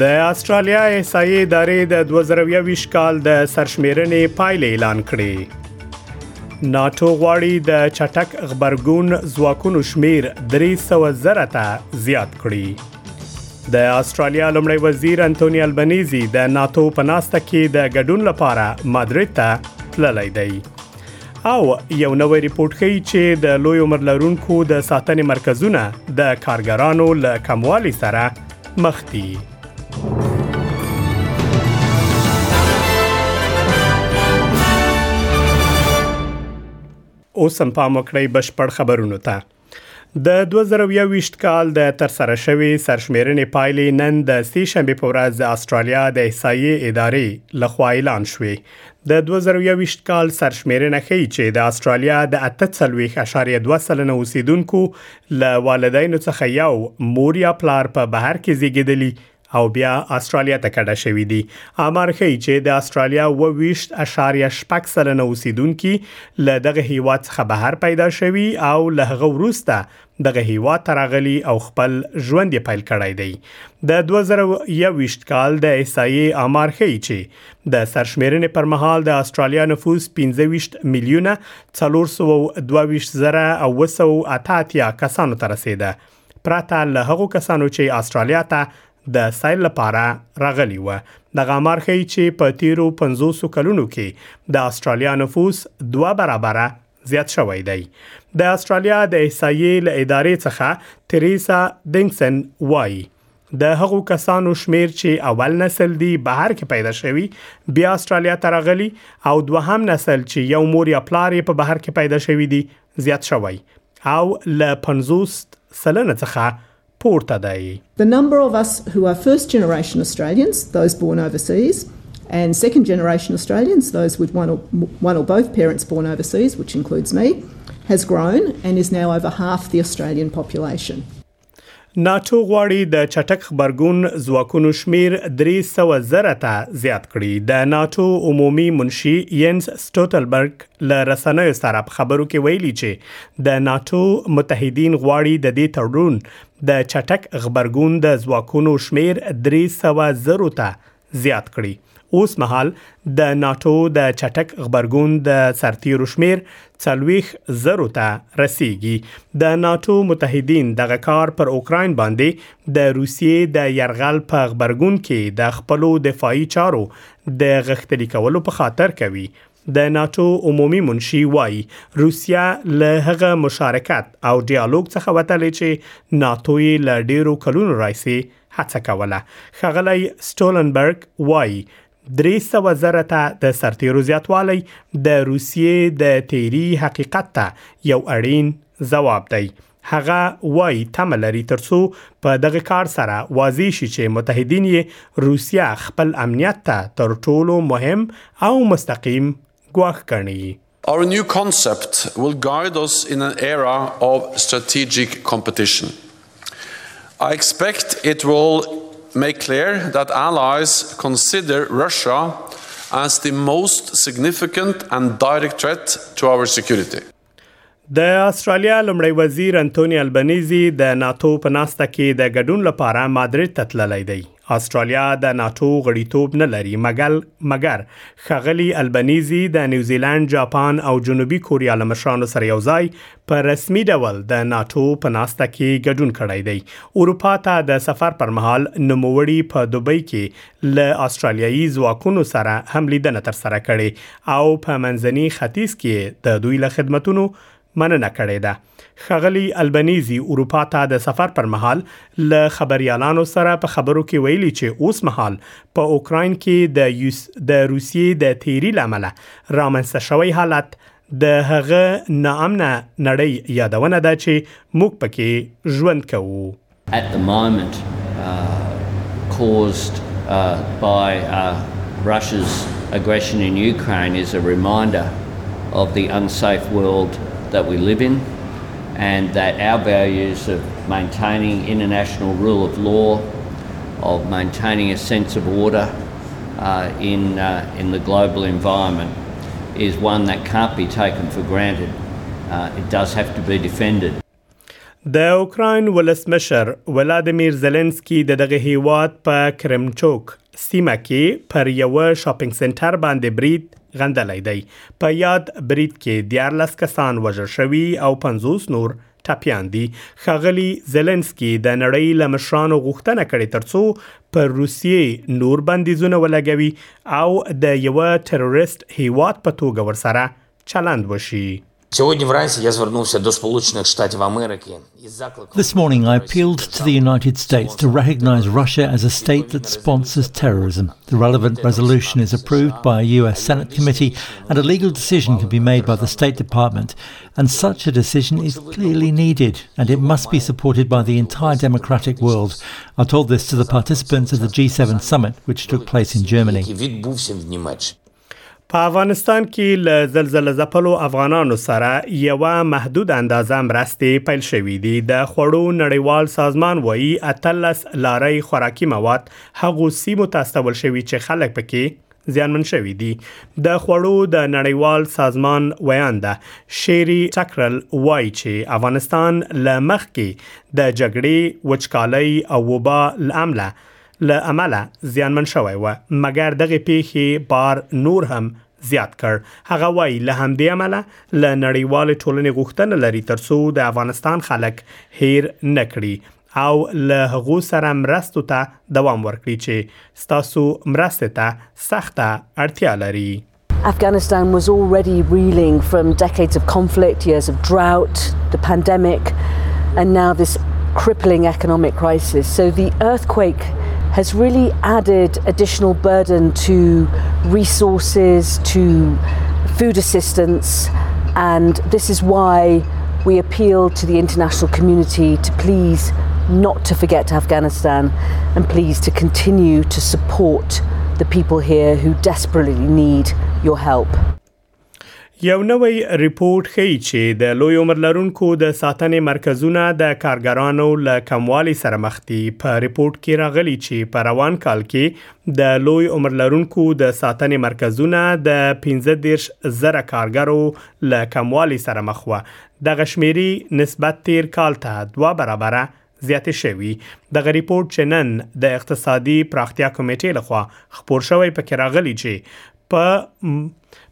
د استرالیا احصایې ادارې د 2020 کال د سرشمیرنې پایلې اعلان کړې ناتو غواړي د چټک خبرګون ځواکونو شمیر 300 زره ته زیات کړي د استرالیا لمړی وزیر انټونی البنيزي د ناتو په ناسته کې د ګډون لپاره مادرید ته تللی دی او یو نوې ریپورت ښیي چې د لوی عمر لرونکو د ساتنې مرکزونه د کارګرانو له کموالي سره مخ دي اوس هم پام وکړئ بشپړ خبرونه ته د 2020 کال د تر سره شوی سرشمیرنې پایلې نن د سې شنبه په ورځ د استرالیا د احصایې ادارې لخوا اعلان شوې د 2020 کال سرشمیرنه ښیي چې د استرالیا د 18.2 سلنه اوسیدونکو له والدینو څخه یو مور یا پلار په بهر کې زیږیدلی او بیا استرالیا ته کډه شوې دي امر ښیي چې د استرالیا و 20.8 سلنه اوسیدونکو له دغه هیواد څخه بهر پیدا شوي او له هغه وروسته دغه هیواد ته راغلي او خپل ژوند یې پیل کړی دی د 2021 کال د احصایې امر ښیي چې د سرشمیرنې پر مهال د استرالیا نفوس 15 میلیونه 422980 کسانو ته رسیده پرته له هغو کسانو چې استرالیا ته د سیل لپاره راغلی و د غامار خي چې په تیرو 500 کلونو کې د استرالیا نفوس دوه برابره زیات شوی دی د استرالیا د احصایې له ادارې څخه تریسا دینګسن وایي د هغو کسانو شمیر چې اول نسل دی بهر کې پیدا شوی بیا استرالیا ته راغلی او دوهم نسل چې یو مور یا پلار په بهر کې پیدا شوی دی زیات شوی او ل 50 سلنه څخه The number of us who are first generation Australians, those born overseas, and second generation Australians, those with one or, one or both parents born overseas, which includes me, has grown and is now over half the Australian population. ناټو غواړي د چټک خبرګون ځواکونو شمیر 300 زره ته زیات کړي د ناټو عمومي منشي ینس سټوتلبرګ له رسنیو سره په خبرو کې ویلي چې د ناټو متحدین غواړي د دې تړون د چټک خبرګون د ځواکونو شمیر 300 زره ته زیات کړي اوس مهال د ناتو د چټک غبرګون د سرتیرو شمیر څلويخ زرو ته رسیږي د ناتو متحدین دغه کار پر اوکراین باندې د روسیې د يرغل په غبرګون کې د خپل دفاعي چارو د غښتلي کولو په خاطر کوي د ناتو عمومي منشي وایي روسیا له هغه مشارکت او ډیالوګ څخه وتلې چې ناتو یې له ډیرو کلونو راځي هڅه کوله. ښاغلی سټولنبرګ وايي، درې سوه زره ته د سرتېرو زیاتوالی د روسیې د تېري حقیقت ته یو اړین ځواب دی. هغه وايي تمه لري ترڅو په دغه کار سره واضح شي چې متحدین یې روسیه خپل امنیت ته تر ټولو مهم او مستقیم ګواښ کړي Our new concept will guide us in an era of strategic competition. I expect it will make clear that allies consider Russia as the most significant and direct threat to our security. د استرالیا لمړی وزیر انټونی البنیزی د ناتو په ناسته کې د ګډون لپاره مادرید ته تللی دی استرالیا د ناتو غړیتوب نه لري مګل مګر خغلی البنیزی د نیوزیلند جاپان او جنوبي کوریا لمشرانو سره یو ځای په رسمي ډول د ناتو په ناسته کې ګډون کړی دی اروپا ته د سفر پر مهال نوموړي په دوبۍ کې له استرالیایي ځواکونو سره هم لیدنه تر سره کړې او په منځني ختیځ کې د دوی له خدمتونو مننه کړې ده خغلی البنيزي اروپا ته د سفر پر مهال له خبريالانو سره په خبرو کې ویلي چې اوس مهال په اوکراین کې د یوس د روسیې د تیری لامل رامنځته شوی حالت د هغه ناامنه نړۍ یادونه ده چې موږ پکې ژوند کوو at the moment uh, caused uh, by uh, Russia's aggression in Ukraine is a reminder of the unsafe world that we live in, and that our values of maintaining international rule of law, of maintaining a sense of order uh, in, uh, in the global environment, is one that can't be taken for granted. Uh, it does have to be defended. د اوکراین ولسمشر ولادیمیر زلنسکی د دغه هیواد په کرمچوک سیمه کې پر یو شاپینګ سنټر باندې برید غندلی دی په یاد برید کې 14 کسان وژل شوي او 50 نور ټپیان دي خغلی زلنسکی د نړۍ لمشرانو غوښتنه کړې ترڅو پر روسیې نور بندیزونه ولګوي او د یو تروریست هیواد په توګه ورسره چلند وشي This morning I appealed to the United States to recognize Russia as a state that sponsors terrorism. The relevant resolution is approved by a US Senate committee and a legal decision can be made by the State Department. And such a decision is clearly needed and it must be supported by the entire democratic world. I told this to the participants of the G7 summit which took place in Germany. په افغانستان کې له زلزله ځپلو افغانانو سره یوه محدود اندازه مرستې پیل شوې دي د خوړو نړیوال سازمان وایي اتلس لارۍ خوراکي مواد هغو سیمو ته استول شوي چې خلک پکې زیانمن شوي دي د خوړو د نړیوال سازمان ویانده شيري چکرل وایي چې افغانستان له مخکې د جګړې وچکالۍ او وبا لامل له امله زیانمن شوی و، مګر دغې پېښې بار نور هم زیات کړ. هغه وايي، له همدې امله له نړیوالې ټولنې غوښتنه لري ترڅو د افغانستان خلک هېر نه کړي او له هغو سره مرستو ته دوام ورکړي چې ستاسو مرستې ته سخته اړتیا لري. Afghanistan was already reeling from decades of conflict, years of drought, the pandemic, and now this crippling economic crisis. So the earthquake has really added additional burden to resources, to food assistance, and this is why we appeal to the international community to please not to forget Afghanistan and please to continue to support the people here who desperately need your help. یو نوی ریپورت ښیي چې د لوی عمر لرونکو د ساتنې مرکزونه د کارګرانو له کموالي سره مخ دي په ریپورت کې راغلي چې په روان کال کې د لوی عمر لرونکو د ساتنې مرکزونه د 15000 زره کارګرو له کموالي سره مخ و دغه شمیرې نسبت تیر کال ته دوه برابره زیاتې شوي دغه ریپورت چې نن د اقتصادي پراختیا کمیټې لخوا خپور شوی پکې راغلي چې په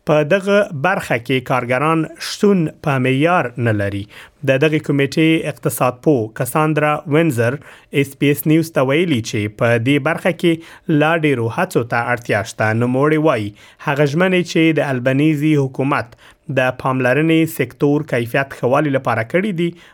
په دغه برخه کې کارګران شتون په معیار نه لري د دغه کمیټې اقتصاد پو کساندرا وینزر اس پی اس نیوز ته ویلي چې په دې برخه کې لا ډیرو هڅو ته اړتیا شته نو موړي وای هغه ژمنې چې د البنیزي حکومت د پاملرنې سکتور کیفیت خوالي لپاره کړې دي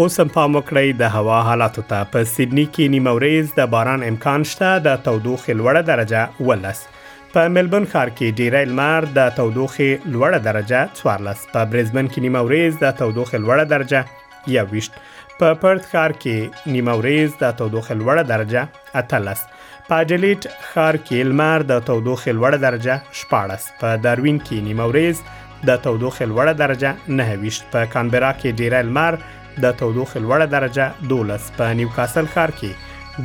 اوس هم پام وکړئ د هوا حالاتو ته په سیدنی کې نیمه ورځ د باران امکان شته د تودوخې لوړه درجه ولس په ملبون ښار کې ډیری لمر د تودوخې لوړه درجه 14 په برزبن کې نیمه ورځ د تودوخې لوړه درجه یوویشت په پرت ښار کې نیمه ورځ د تودوخې لوړه درجه اتلس په اډلیټ ښار کې لمر د تودوخې لوړه درجه شپاړس په داروین کې نیمه ورځ د تودوخې لوړه درجه نه ویشت په کانبرا کې ډیره لمر د تودوخې لوړه درجه 12 په نیوکاسل ښار کې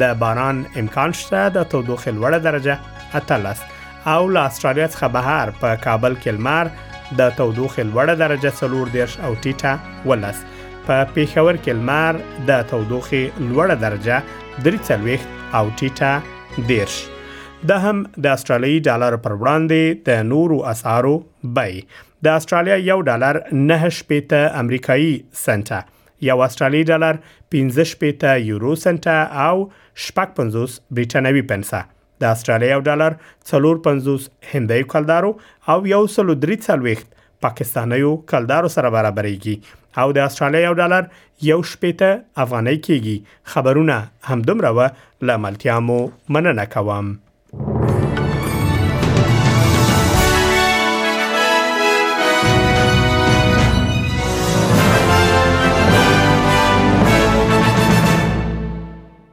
د باران امکان شته د تودوخې لوړه درجه 13 او له استرالیا څخه بهر په کابل کې لمر د تودوخې لوړه درجه 14 او ټیټه ولس په پیښور کې لمر د تودوخې لوړه درجه 43 او ټیټه 10 د هم د استرالیي ډالر پر وړاندې د نورو اسعارو بیه د استرالیا یو ډالر 9 شپېته امریکایي سنټه یو استرالی ډالر 15 شپېته یورو سنټه او شپږ 50 بریټانوي پنسه د استرالیا یو ډالر څلور پنځوس هندیو کلدارو او یو سلو درې څلوېښت پاکستانیو کلدارو سره برابرېږي او د استرالیا یو ډالر یو شپېته افغانۍ کېږي خبرونه همدومره و له ملتیا مو مننه کوم